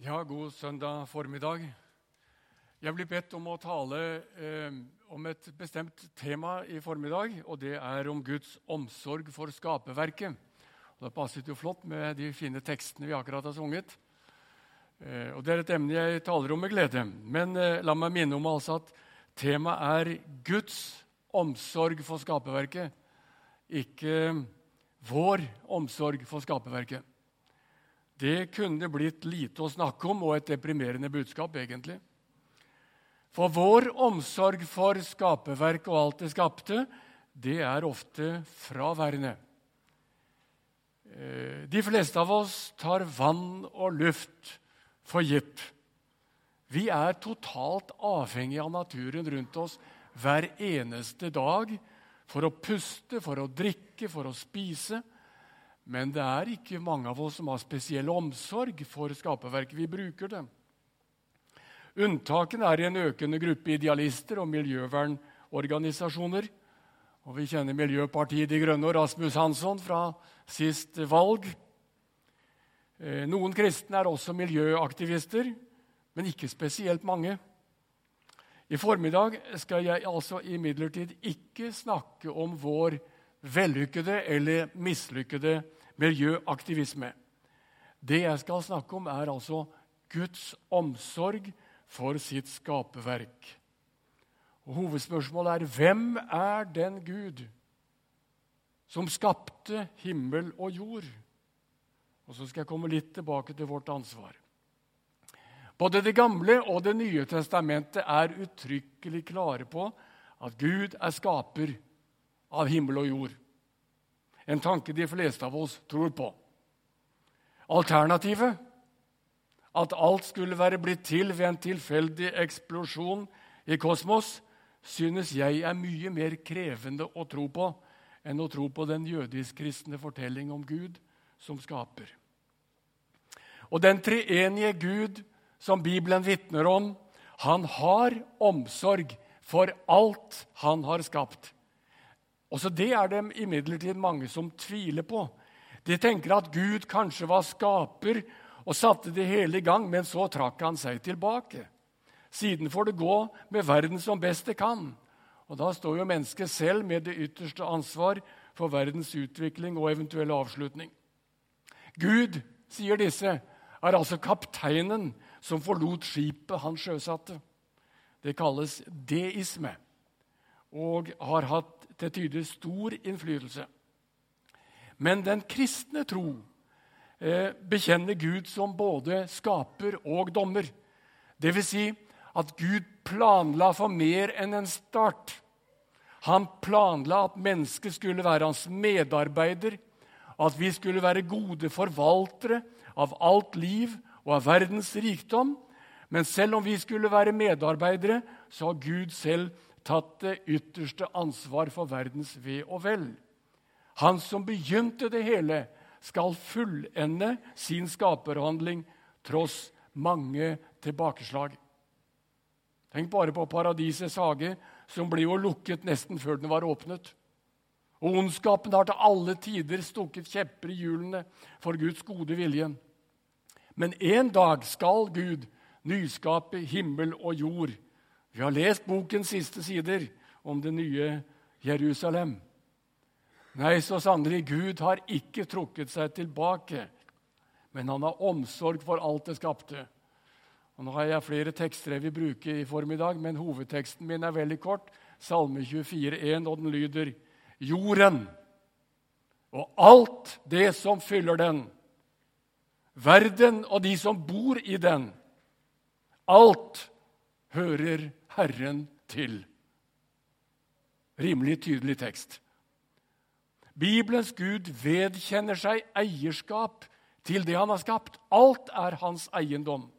Ja, god søndag formiddag. Jeg blir bedt om å tale eh, om et bestemt tema i formiddag, og det er om Guds omsorg for skaperverket. Det passet jo flott med de fine tekstene vi akkurat har sunget. Eh, og Det er et emne jeg taler om med glede. Men eh, la meg minne om altså at temaet er Guds omsorg for skaperverket, ikke vår omsorg for skaperverket. Det kunne blitt lite å snakke om og et deprimerende budskap, egentlig. For vår omsorg for skaperverket og alt det skapte, det er ofte fraværende. Eh, de fleste av oss tar vann og luft for gitt. Vi er totalt avhengige av naturen rundt oss hver eneste dag for å puste, for å drikke, for å spise. Men det er ikke mange av oss som har spesiell omsorg for skaperverket. Vi bruker det. Unntakene er i en økende gruppe idealister og miljøvernorganisasjoner. Og Vi kjenner Miljøpartiet De Grønne og Rasmus Hansson fra sist valg. Eh, noen kristne er også miljøaktivister, men ikke spesielt mange. I formiddag skal jeg altså imidlertid ikke snakke om vår vellykkede eller mislykkede miljøaktivisme. Det jeg skal snakke om, er altså Guds omsorg for sitt skaperverk. Hovedspørsmålet er hvem er den Gud som skapte himmel og jord? Og Så skal jeg komme litt tilbake til vårt ansvar. Både Det gamle og Det nye testamentet er uttrykkelig klare på at Gud er skaper av himmel og jord. En tanke de fleste av oss tror på. Alternativet, at alt skulle være blitt til ved en tilfeldig eksplosjon i kosmos, synes jeg er mye mer krevende å tro på enn å tro på den jødisk-kristne fortelling om Gud som skaper. Og den treenige Gud som Bibelen vitner om, han har omsorg for alt han har skapt. Også det er det imidlertid mange som tviler på. De tenker at Gud kanskje var skaper og satte det hele i gang, men så trakk han seg tilbake. Siden får det gå med verden som best det kan. Og Da står jo mennesket selv med det ytterste ansvar for verdens utvikling og eventuell avslutning. Gud, sier disse, er altså kapteinen som forlot skipet han sjøsatte. Det kalles deisme og har hatt til tider stor innflytelse. Men den kristne tro eh, bekjenner Gud som både skaper og dommer. Dvs. Si at Gud planla for mer enn en start. Han planla at mennesket skulle være hans medarbeider, at vi skulle være gode forvaltere av alt liv og av verdens rikdom. Men selv om vi skulle være medarbeidere, så har Gud selv tatt det ytterste ansvar for verdens ve og vel. Han som begynte det hele, skal fullende sin skaperhandling tross mange tilbakeslag. Tenk bare på paradisets hage, som ble jo lukket nesten før den var åpnet. Og ondskapen har til alle tider stukket kjepper i hjulene for Guds gode vilje. Men en dag skal Gud nyskape himmel og jord vi har lest bokens siste sider om det nye Jerusalem. Nei, så sannelig, Gud har ikke trukket seg tilbake, men han har omsorg for alt det skapte. Og nå har jeg flere tekster jeg vil bruke i formiddag, men hovedteksten min er veldig kort. Salme 24, 24,1, og den lyder Jorden og alt det som fyller den, verden og de som bor i den, alt hører Herren til. Rimelig tydelig tekst. Bibelens Gud vedkjenner seg eierskap til det han har skapt. Alt er hans eiendom.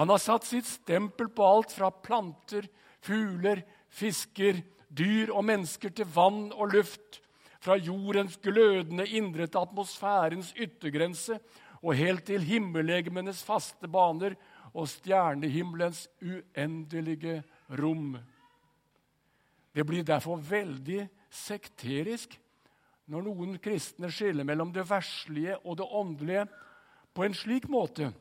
Han har satt sitt stempel på alt fra planter, fugler, fisker, dyr og mennesker til vann og luft. Fra jordens glødende indre til atmosfærens yttergrense og helt til himmellegemenes faste baner og stjernehimmelens uendelige rom. Det blir derfor veldig sekterisk når noen kristne skiller mellom det verslige og det åndelige på en slik måte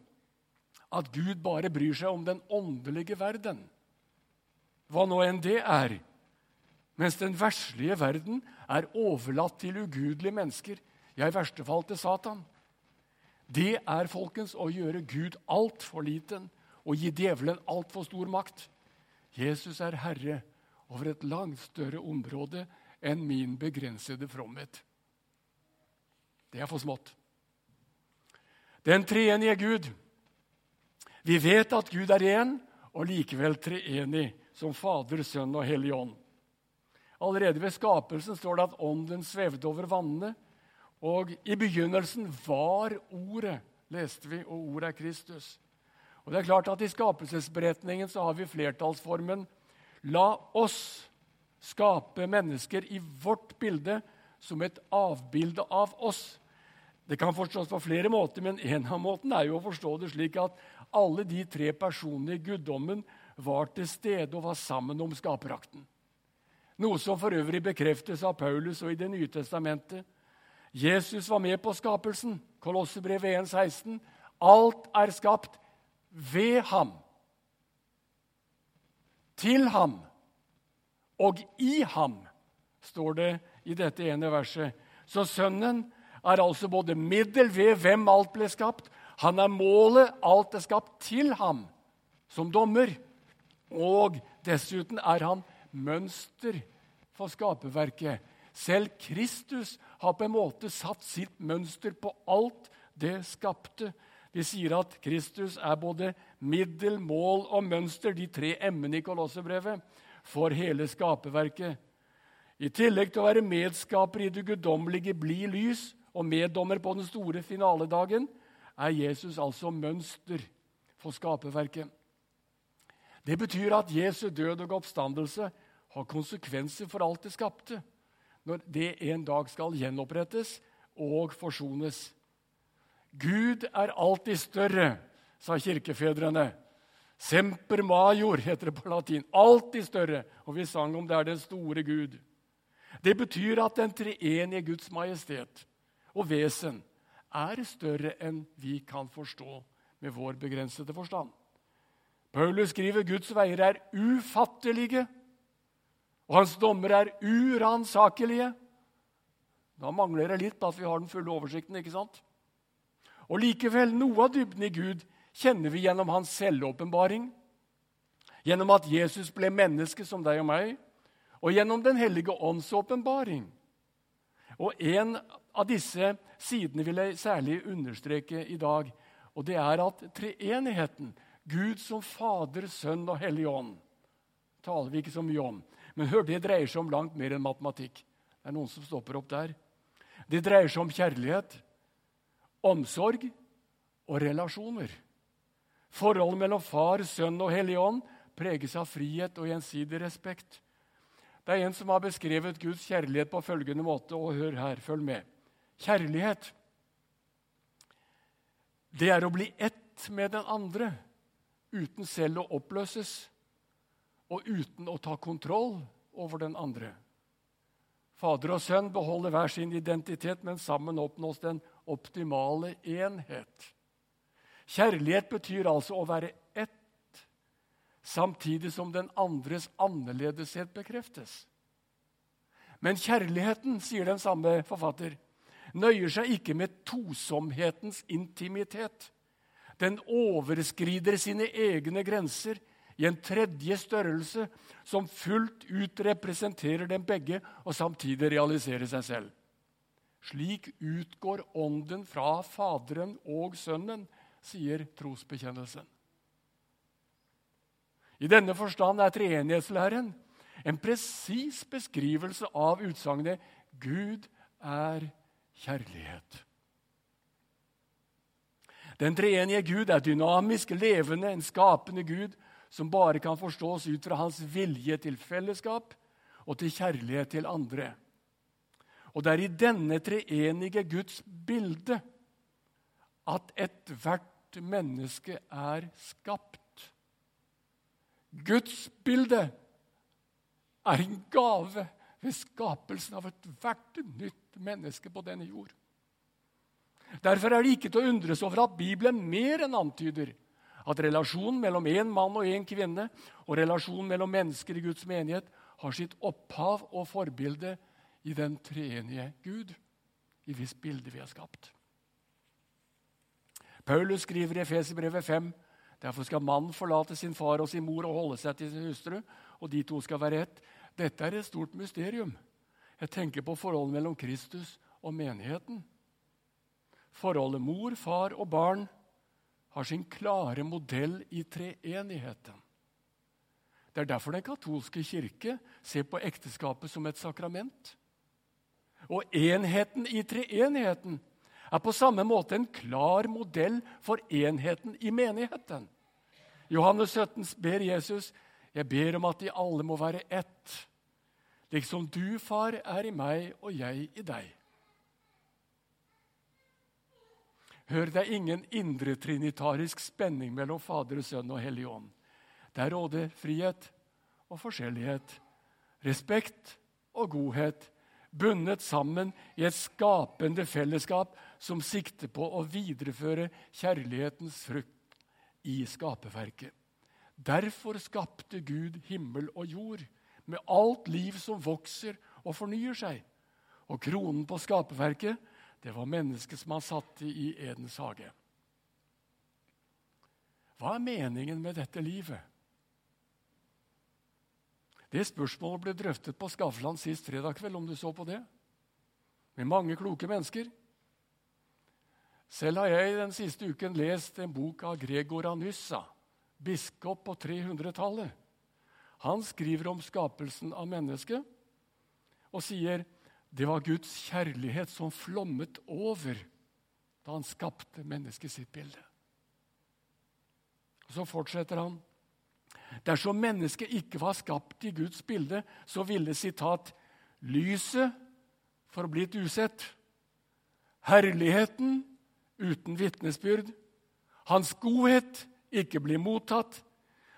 at Gud bare bryr seg om den åndelige verden, hva nå enn det er, mens den verslige verden er overlatt til ugudelige mennesker, ja, i verste fall til Satan. Det er folkens, å gjøre Gud altfor liten og gi djevelen altfor stor makt. Jesus er herre over et langt større område enn min begrensede fromhet. Det er for smått. Den treenige Gud. Vi vet at Gud er én, og likevel treenig, som Fader, Sønn og Hellig Ånd. Allerede ved skapelsen står det at ånden svevde over vannene. Og i begynnelsen var Ordet, leste vi, og Ordet er Kristus. Og det er klart at I skapelsesberetningen så har vi flertallsformen La oss skape mennesker i vårt bilde som et avbilde av oss. Det kan forstås på flere måter, men en av måtene er jo å forstå det slik at alle de tre personene i guddommen var til stede og var sammen om skaperakten. Noe som for øvrig bekreftes av Paulus og i Det nye testamentet. Jesus var med på skapelsen. Kolossebrevet 1,16. Alt er skapt ved ham, til ham og i ham, står det i dette ene verset. Så Sønnen er altså både middel ved hvem alt ble skapt. Han er målet, alt er skapt til ham som dommer. Og dessuten er han mønster for skaperverket. Selv Kristus har på en måte satt sitt mønster på alt det skapte. Vi sier at Kristus er både middel, mål og mønster, de tre m-ene i Kolossebrevet, for hele skaperverket. I tillegg til å være medskaper i det guddommelige bli lys og meddommer på den store finaledagen, er Jesus altså mønster for skaperverket. Det betyr at Jesu død og oppstandelse har konsekvenser for alt det skapte, når det en dag skal gjenopprettes og forsones. Gud er alltid større, sa kirkefedrene. Semper major heter det på latin. Alltid større. Og vi sang om det er den store Gud. Det betyr at den treenige Guds majestet og vesen er større enn vi kan forstå med vår begrensede forstand. Paulus skriver Guds veier er ufattelige, og hans dommer er uransakelige. Da mangler det litt at vi har den fulle oversikten. ikke sant? Og likevel, noe av dybden i Gud kjenner vi gjennom hans selvåpenbaring, gjennom at Jesus ble menneske som deg og meg, og gjennom Den hellige ånds åpenbaring. Og En av disse sidene vil jeg særlig understreke i dag. og Det er at treenigheten, Gud som Fader, Sønn og Hellig Ånd, taler vi ikke så mye om. Men hør, det dreier seg om langt mer enn matematikk. Det er noen som stopper opp der. Det dreier seg om kjærlighet omsorg og relasjoner. Forholdet mellom Far, Sønn og Hellig Ånd preges av frihet og gjensidig respekt. Det er en som har beskrevet Guds kjærlighet på følgende måte, og hør her, følg med. Kjærlighet, det er å bli ett med den andre uten selv å oppløses og uten å ta kontroll over den andre. Fader og sønn beholder hver sin identitet, men sammen oppnås den optimale enhet. Kjærlighet betyr altså å være ett, samtidig som den andres annerledeshet bekreftes. Men kjærligheten, sier den samme forfatter, nøyer seg ikke med tosomhetens intimitet. Den overskrider sine egne grenser i en tredje størrelse som fullt ut representerer dem begge og samtidig realiserer seg selv. Slik utgår Ånden fra Faderen og Sønnen, sier trosbekjennelsen. I denne forstand er treenighetslæren en presis beskrivelse av utsagnet 'Gud er kjærlighet'. Den treenige Gud er dynamisk, levende, en skapende Gud som bare kan forstås ut fra hans vilje til fellesskap og til kjærlighet til andre. Og det er i denne treenige Guds bilde at ethvert menneske er skapt. Guds bilde er en gave ved skapelsen av ethvert nytt menneske på denne jord. Derfor er det ikke til å undres over at Bibelen mer enn antyder At relasjonen mellom én mann og én kvinne og relasjonen mellom mennesker i Guds menighet har sitt opphav og forbilde i den treenige Gud, i hvis bilde vi har skapt. Paulus skriver i Efeserbrevet 5.: Derfor skal mannen forlate sin far og sin mor og holde seg til sin hustru, og de to skal være ett. Dette er et stort mysterium. Jeg tenker på forholdet mellom Kristus og menigheten. Forholdet mor, far og barn har sin klare modell i treenigheten. Det er derfor Den katolske kirke ser på ekteskapet som et sakrament. Og enheten i treenigheten er på samme måte en klar modell for enheten i menigheten. Johannes 17 ber Jesus jeg ber om at de alle må være ett, liksom du, far, er i meg og jeg i deg. Hør, det er ingen indre trinitarisk spenning mellom Fader, og Sønn og Hellig Ånd. Der råder frihet og forskjellighet, respekt og godhet, bundet sammen i et skapende fellesskap som sikter på å videreføre kjærlighetens frukt i skaperverket. Derfor skapte Gud himmel og jord, med alt liv som vokser og fornyer seg. Og kronen på skaperverket det var mennesket som han satte i Edens hage. Hva er meningen med dette livet? Det spørsmålet ble drøftet på Skavlan sist fredag kveld, om du så på det. Med mange kloke mennesker. Selv har jeg den siste uken lest en bok av Gregor Anussa, biskop på 300-tallet. Han skriver om skapelsen av mennesket og sier det var Guds kjærlighet som flommet over da han skapte mennesket sitt bilde. Og Så fortsetter han. Dersom mennesket ikke var skapt i Guds bilde, så ville sitat, lyset forblitt usett, herligheten uten vitnesbyrd, hans godhet ikke bli mottatt,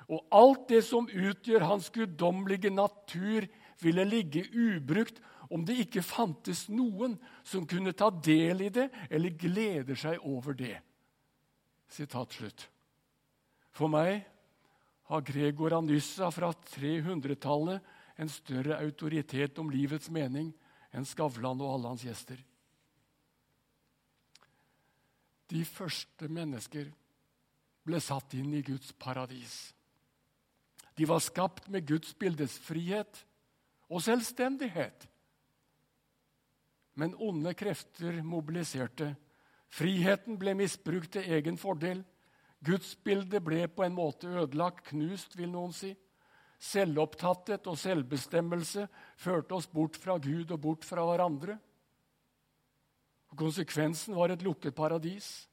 og alt det som utgjør hans guddommelige natur, ville ligge ubrukt om det ikke fantes noen som kunne ta del i det eller gleder seg over det. Sitat slutt. For meg har Gregor Anyssa fra 300-tallet en større autoritet om livets mening enn Skavlan og alle hans gjester. De første mennesker ble satt inn i Guds paradis. De var skapt med Guds bildes frihet og selvstendighet. Men onde krefter mobiliserte. Friheten ble misbrukt til egen fordel. Gudsbildet ble på en måte ødelagt, knust, vil noen si. Selvopptatthet og selvbestemmelse førte oss bort fra Gud og bort fra hverandre. Konsekvensen var et lukket paradis.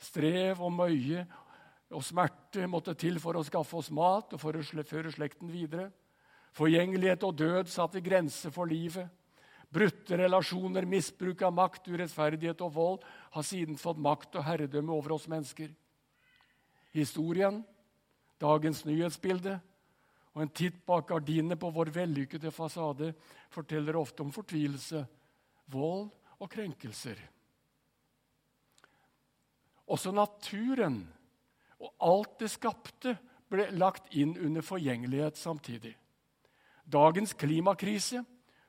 Strev og møye og smerte måtte til for å skaffe oss mat og for å føre slekten videre. Forgjengelighet og død satte grenser for livet. Brutte relasjoner, misbruk av makt, urettferdighet og vold har siden fått makt og herredømme over oss mennesker. Historien, dagens nyhetsbilde og en titt bak gardinene på vår vellykkede fasade forteller ofte om fortvilelse, vold og krenkelser. Også naturen og alt det skapte, ble lagt inn under forgjengelighet samtidig. Dagens klimakrise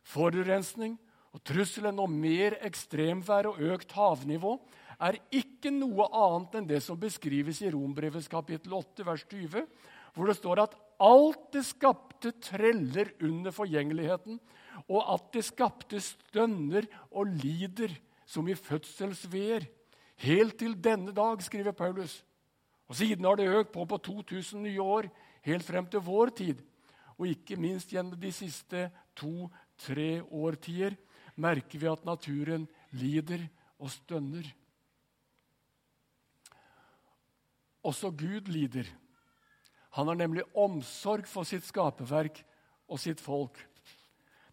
forurensning og trusselen om mer ekstremvær og økt havnivå er ikke noe annet enn det som beskrives i Rombrevets kapittel 8, vers 20, hvor det står at alt det skapte treller under forgjengeligheten, og at det skapte stønner og lider som i fødselsveer. Helt til denne dag, skriver Paulus. Og siden har det økt på på 2000 nye år, helt frem til vår tid. Og ikke minst gjennom de siste to-tre årtier merker vi at naturen lider og stønner. Også Gud lider. Han har nemlig omsorg for sitt skaperverk og sitt folk.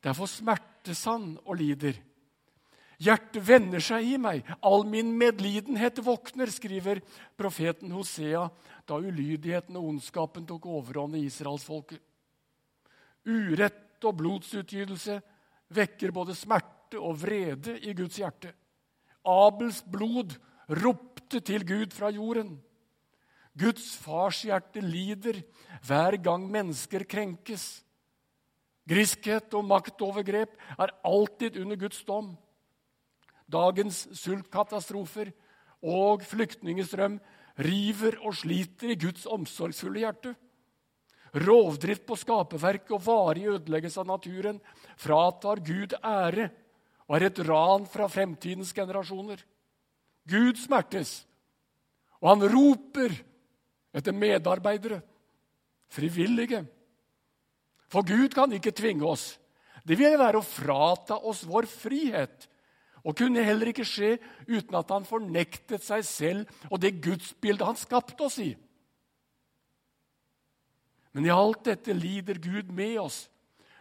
Derfor smertes han og lider. Hjertet vender seg i meg, all min medlidenhet våkner, skriver profeten Hosea da ulydigheten og ondskapen tok overhånd i israelsfolket. Urett og blodsutgytelse vekker både smerte og vrede i Guds hjerte. Abels blod ropte til Gud fra jorden. Guds fars hjerte lider hver gang mennesker krenkes. Griskhet og maktovergrep er alltid under Guds dom. Dagens sultkatastrofer og flyktningestrøm river og sliter i Guds omsorgsfulle hjerte. Rovdrift på skaperverket og varig ødeleggelse av naturen fratar Gud ære og er et ran fra fremtidens generasjoner. Gud smertes, og han roper etter medarbeidere, frivillige. For Gud kan ikke tvinge oss. Det vil være å frata oss vår frihet. Og kunne heller ikke skje uten at han fornektet seg selv og det gudsbildet han skapte oss i. Men i alt dette lider Gud med oss.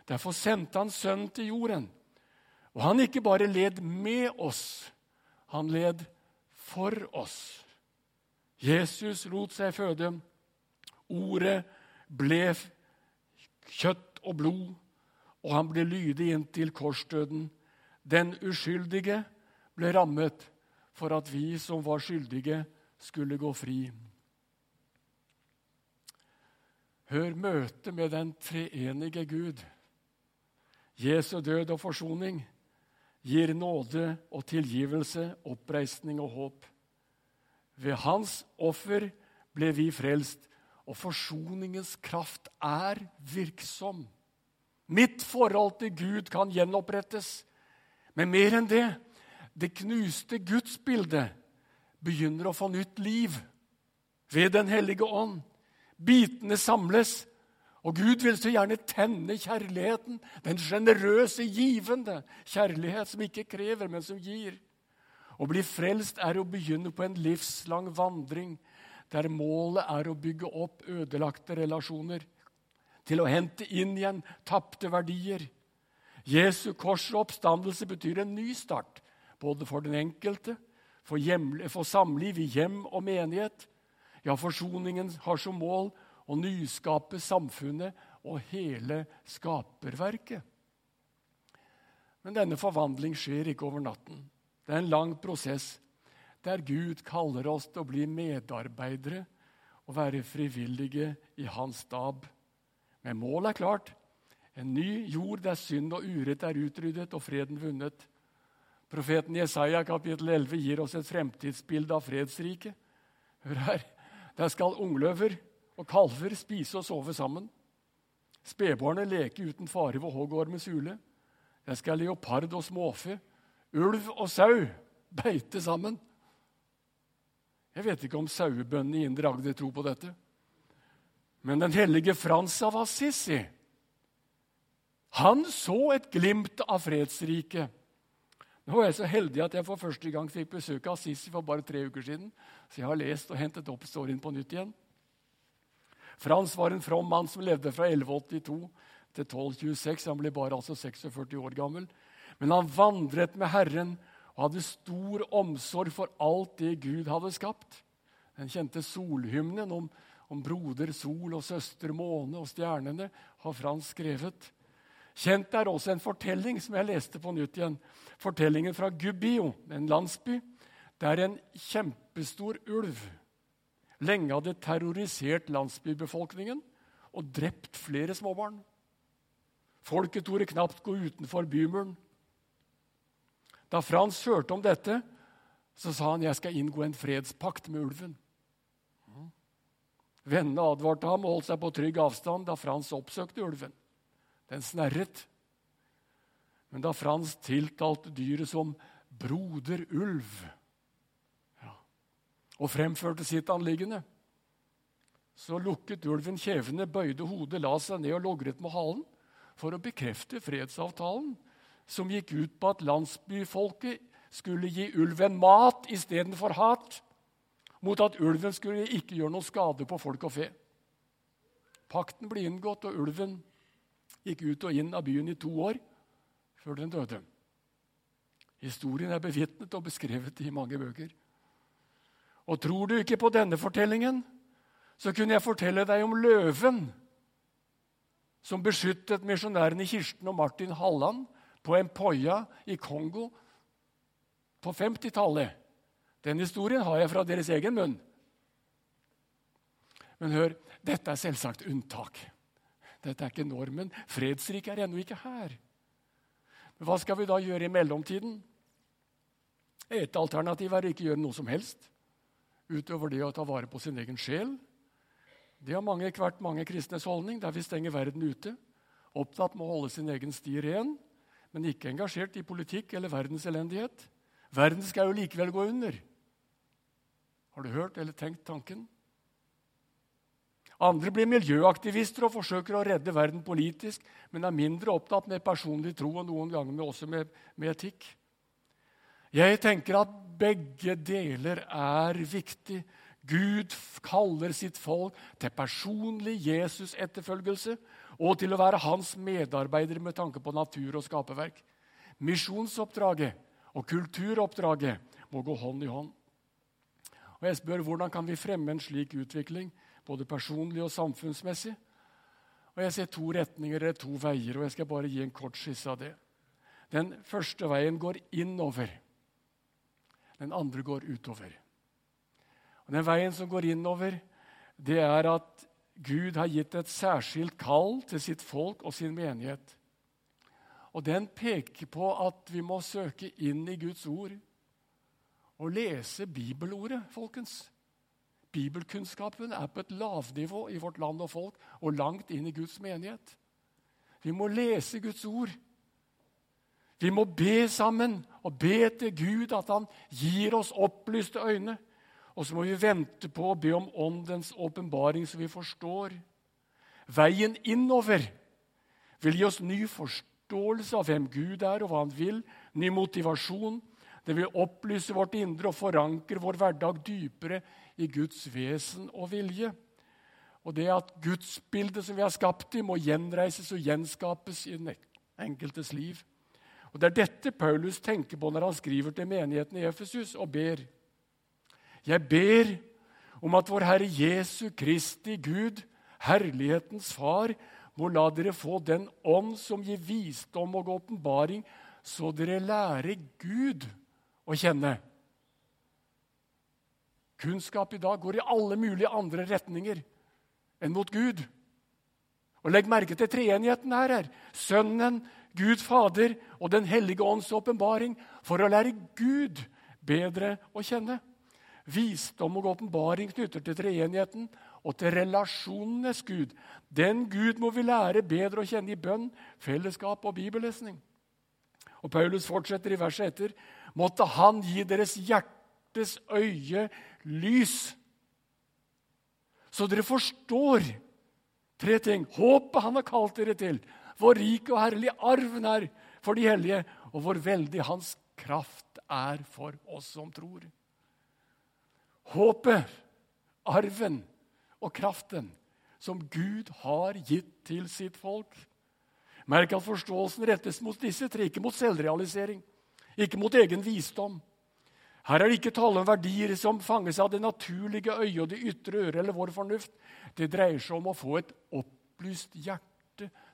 Derfor sendte han Sønnen til jorden. Og han ikke bare led med oss, han led for oss. Jesus lot seg føde. Ordet ble kjøtt og blod, og han ble lydig inntil korsdøden. Den uskyldige ble rammet for at vi som var skyldige, skulle gå fri. Hør møtet med den treenige Gud. Jesu død og forsoning gir nåde og tilgivelse, oppreisning og håp. Ved hans offer ble vi frelst, og forsoningens kraft er virksom. Mitt forhold til Gud kan gjenopprettes. Men mer enn det det knuste gudsbildet begynner å få nytt liv ved Den hellige ånd. Bitene samles, og Gud vil så gjerne tenne kjærligheten, den sjenerøse, givende kjærlighet som ikke krever, men som gir. Å bli frelst er å begynne på en livslang vandring der målet er å bygge opp ødelagte relasjoner, til å hente inn igjen tapte verdier. Jesu kors og oppstandelse betyr en ny start, både for den enkelte, for, hjem, for samliv i hjem og menighet. Ja, forsoningen har som mål å nyskape samfunnet og hele skaperverket. Men denne forvandling skjer ikke over natten. Det er en lang prosess der Gud kaller oss til å bli medarbeidere og være frivillige i hans stab. Men målet er klart. En ny jord der synd og urett er utryddet og freden vunnet. Profeten Jesaja kapittel 11 gir oss et fremtidsbilde av fredsriket. Hør her. Der skal ungløver og kalver spise og sove sammen. Spedbarnet leke uten fare ved hoggormens hule. Der skal leopard og småfe, ulv og sau beite sammen. Jeg vet ikke om sauebøndene i Indre Agder tror på dette. Men den hellige Frans av Assisi han så et glimt av fredsriket. Nå er jeg så heldig at jeg for første gang fikk besøk av Sissi for bare tre uker siden. Så jeg har lest og hentet opp storyen på nytt igjen. Frans var en from mann som levde fra 1182 til 1226. Han ble bare altså 46 år gammel. Men han vandret med Herren og hadde stor omsorg for alt det Gud hadde skapt. Den kjente solhymnen om, om broder sol og søster måne og stjernene har Frans skrevet. Kjent er også en fortelling som jeg leste på nytt igjen. Fortellingen fra Gubbio, en landsby der en kjempestor ulv lenge hadde terrorisert landsbybefolkningen og drept flere småbarn. Folket torde knapt gå utenfor bymuren. Da Frans hørte om dette, så sa han jeg skal inngå en fredspakt med ulven. Vennene advarte ham og holdt seg på trygg avstand da Frans oppsøkte ulven. Den snerret. Men da Frans tiltalte dyret som 'broder ulv' ja, og fremførte sitt anliggende, så lukket ulven kjevene, bøyde hodet, la seg ned og logret med halen for å bekrefte fredsavtalen som gikk ut på at landsbyfolket skulle gi ulven mat istedenfor hat, mot at ulven skulle ikke gjøre noe skade på folk og fe. Pakten ble inngått, og ulven gikk ut og inn av byen i to år før den døde. Historien er bevitnet og beskrevet i mange bøker. Og tror du ikke på denne fortellingen, så kunne jeg fortelle deg om løven som beskyttet misjonærene Kirsten og Martin Halland på Empoya i Kongo på 50-tallet. Den historien har jeg fra deres egen munn. Men hør, dette er selvsagt unntak. Dette er ikke normen. Fredsriket er ennå ikke her. Men hva skal vi da gjøre i mellomtiden? Et alternativ er å ikke gjøre noe som helst utover det å ta vare på sin egen sjel. Det har mange, vært mange kristnes holdning, der vi stenger verden ute. Opptatt med å holde sin egen sti ren, men ikke engasjert i politikk eller verdens elendighet. Verden skal jo likevel gå under. Har du hørt eller tenkt tanken? Andre blir miljøaktivister og forsøker å redde verden politisk, men er mindre opptatt med personlig tro og noen ganger med også med, med etikk. Jeg tenker at begge deler er viktig. Gud kaller sitt folk til personlig Jesus-etterfølgelse og til å være hans medarbeidere med tanke på natur og skaperverk. Misjonsoppdraget og kulturoppdraget må gå hånd i hånd. Og jeg spør, Hvordan kan vi fremme en slik utvikling, både personlig og samfunnsmessig? Og Jeg ser to retninger eller to veier, og jeg skal bare gi en kort skisse av det. Den første veien går innover. Den andre går utover. Og Den veien som går innover, det er at Gud har gitt et særskilt kall til sitt folk og sin menighet. Og den peker på at vi må søke inn i Guds ord og lese bibelordet, folkens. Bibelkunnskapen er på et lavnivå i vårt land og folk og langt inn i Guds menighet. Vi må lese Guds ord. Vi må be sammen og be til Gud at han gir oss opplyste øyne. Og så må vi vente på å be om Åndens åpenbaring, så vi forstår. Veien innover vil gi oss ny forståelse av hvem Gud er, og hva han vil. Ny motivasjon. Det vil opplyse vårt indre og forankre vår hverdag dypere i Guds vesen og vilje. Og det at gudsbildet som vi har skapt i, må gjenreises og gjenskapes i den enkeltes liv. Og Det er dette Paulus tenker på når han skriver til menigheten i Efesus og ber. Jeg ber om at vår Herre Jesu Kristi Gud, herlighetens Far, må la dere få den ånd som gir visdom og åpenbaring, så dere lærer Gud å kjenne. Kunnskap i dag går i alle mulige andre retninger enn mot Gud. Og Legg merke til treenigheten her. her. Sønnen, Gud Fader og Den hellige ånds åpenbaring for å lære Gud bedre å kjenne. Visdom og åpenbaring knytter til treenigheten og til relasjonenes Gud. Den Gud må vi lære bedre å kjenne i bønn, fellesskap og bibellesning. Og Paulus fortsetter i verset etter. Måtte Han gi deres hjertes øye lys, så dere forstår tre ting. Håpet Han har kalt dere til, hvor rik og herlig arven er for de hellige, og hvor veldig hans kraft er for oss som tror. Håpet, arven og kraften som Gud har gitt til sitt folk. Merk at forståelsen rettes mot disse tre, ikke mot selvrealisering, ikke mot egen visdom. Her er det ikke tale om verdier som fanges av det naturlige øyet og det ytre øret eller vår fornuft. Det dreier seg om å få et opplyst hjerte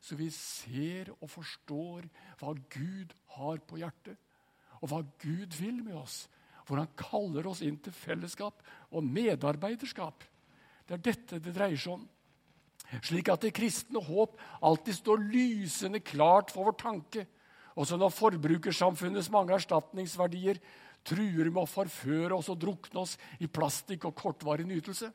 så vi ser og forstår hva Gud har på hjertet, og hva Gud vil med oss. Hvor han kaller oss inn til fellesskap og medarbeiderskap. Det er dette det dreier seg om. Slik at det kristne håp alltid står lysende klart for vår tanke. Også når forbrukersamfunnets mange erstatningsverdier truer med å forføre oss og drukne oss i plastikk og kortvarig nytelse.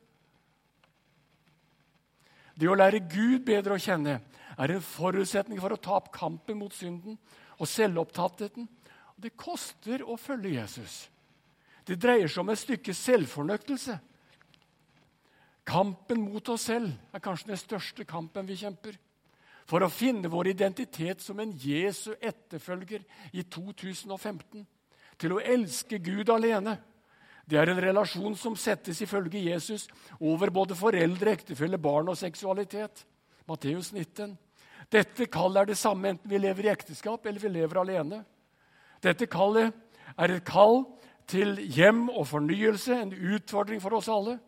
Det å lære Gud bedre å kjenne er en forutsetning for å ta opp kampen mot synden og selvopptattheten. Det koster å følge Jesus. Det dreier seg om et stykke selvfornøktelse. Kampen mot oss selv er kanskje den største kampen vi kjemper. For å finne vår identitet som en Jesu etterfølger i 2015. Til å elske Gud alene det er en relasjon som settes ifølge Jesus over både foreldre, ektefelle, barn og seksualitet. Matteus 19. Dette kallet er det samme enten vi lever i ekteskap eller vi lever alene. Dette kallet er et kall til hjem og fornyelse, en utfordring for oss alle.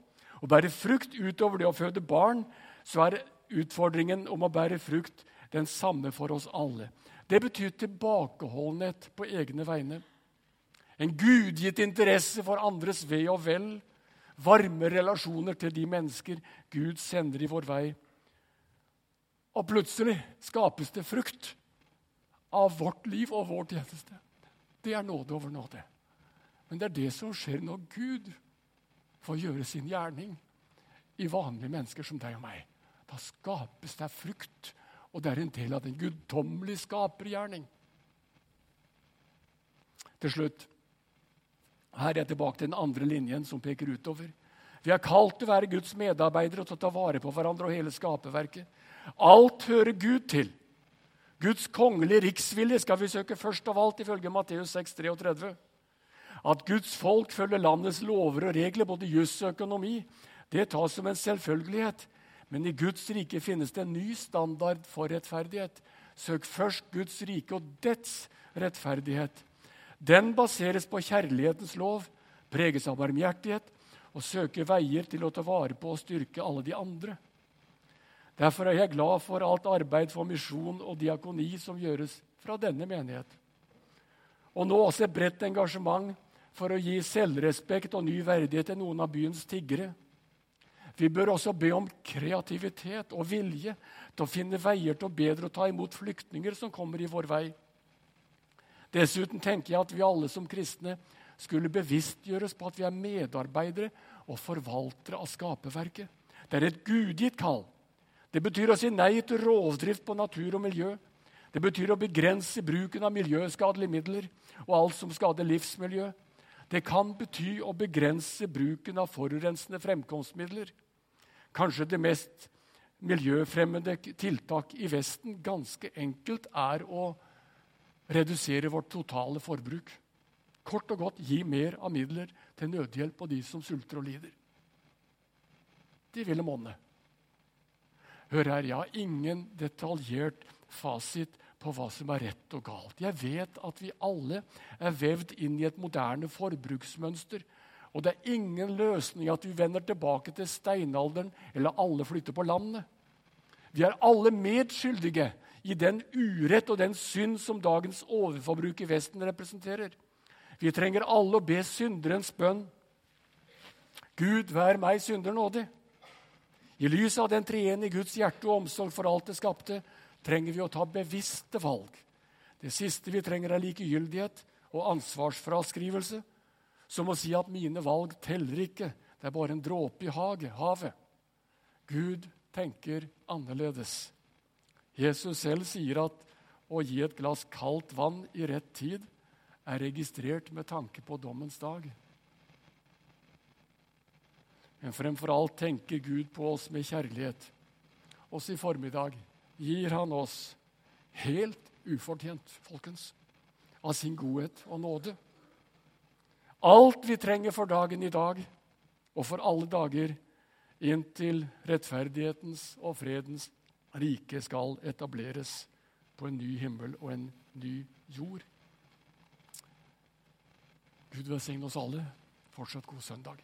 Å bære frukt utover det å føde barn, så er utfordringen om å bære frukt den samme for oss alle. Det betyr tilbakeholdenhet på egne vegne. En gudgitt interesse for andres ve og vel. varme relasjoner til de mennesker Gud sender i vår vei. Og plutselig skapes det frukt av vårt liv og vår tjeneste. Det er nåde over nåde. Men det er det som skjer når Gud får gjøre sin gjerning i vanlige mennesker som deg og meg. Da skapes det frukt, og det er en del av den guddommelige skapergjerning. Til slutt her er jeg tilbake til den andre linjen som peker utover. Vi er kalt til å være Guds medarbeidere og til å ta vare på hverandre og hele skaperverket. Alt hører Gud til. Guds kongelige riksvilje skal vi søke først av alt, ifølge Matteus 6, 33. At Guds folk følger landets lover og regler, både juss og økonomi, det tas som en selvfølgelighet. Men i Guds rike finnes det en ny standard for rettferdighet. Søk først Guds rike og dets rettferdighet. Den baseres på kjærlighetens lov, preges av barmhjertighet og søker veier til å ta vare på og styrke alle de andre. Derfor er jeg glad for alt arbeid for misjon og diakoni som gjøres fra denne menighet. Og nå også et bredt engasjement for å gi selvrespekt og ny verdighet til noen av byens tiggere. Vi bør også be om kreativitet og vilje til å finne veier til å bedre å ta imot flyktninger som kommer i vår vei. Dessuten tenker jeg at vi alle som kristne skulle bevisstgjøres på at vi er medarbeidere og forvaltere av skaperverket. Det er et gudgitt kall. Det betyr å si nei til rovdrift på natur og miljø. Det betyr å begrense bruken av miljøskadelige midler og alt som skader livsmiljø. Det kan bety å begrense bruken av forurensende fremkomstmidler. Kanskje det mest miljøfremmende tiltak i Vesten ganske enkelt er å redusere vårt totale forbruk. Kort og godt gi mer av midler til nødhjelp og de som sulter og lider. De ville monne. Hør her, jeg har ingen detaljert fasit på hva som er rett og galt. Jeg vet at vi alle er vevd inn i et moderne forbruksmønster. Og det er ingen løsning at vi vender tilbake til steinalderen eller alle flytter på landet. Vi er alle medskyldige i den urett og den synd som dagens overforbruk i Vesten representerer. Vi trenger alle å be synderens bønn. Gud, vær meg synder nådig. I lys av den treenige Guds hjerte og omsorg for alt det skapte trenger vi å ta bevisste valg. Det siste vi trenger, er likegyldighet og ansvarsfraskrivelse, som å si at mine valg teller ikke, det er bare en dråpe i havet. Gud tenker annerledes. Jesus selv sier at å gi et glass kaldt vann i rett tid er registrert med tanke på dommens dag. Men fremfor alt tenker Gud på oss med kjærlighet. Også i formiddag gir han oss, helt ufortjent, folkens, av sin godhet og nåde. Alt vi trenger for dagen i dag og for alle dager inntil rettferdighetens og fredens riket skal etableres på en ny himmel og en ny jord. Gud velsigne oss alle. Fortsatt god søndag.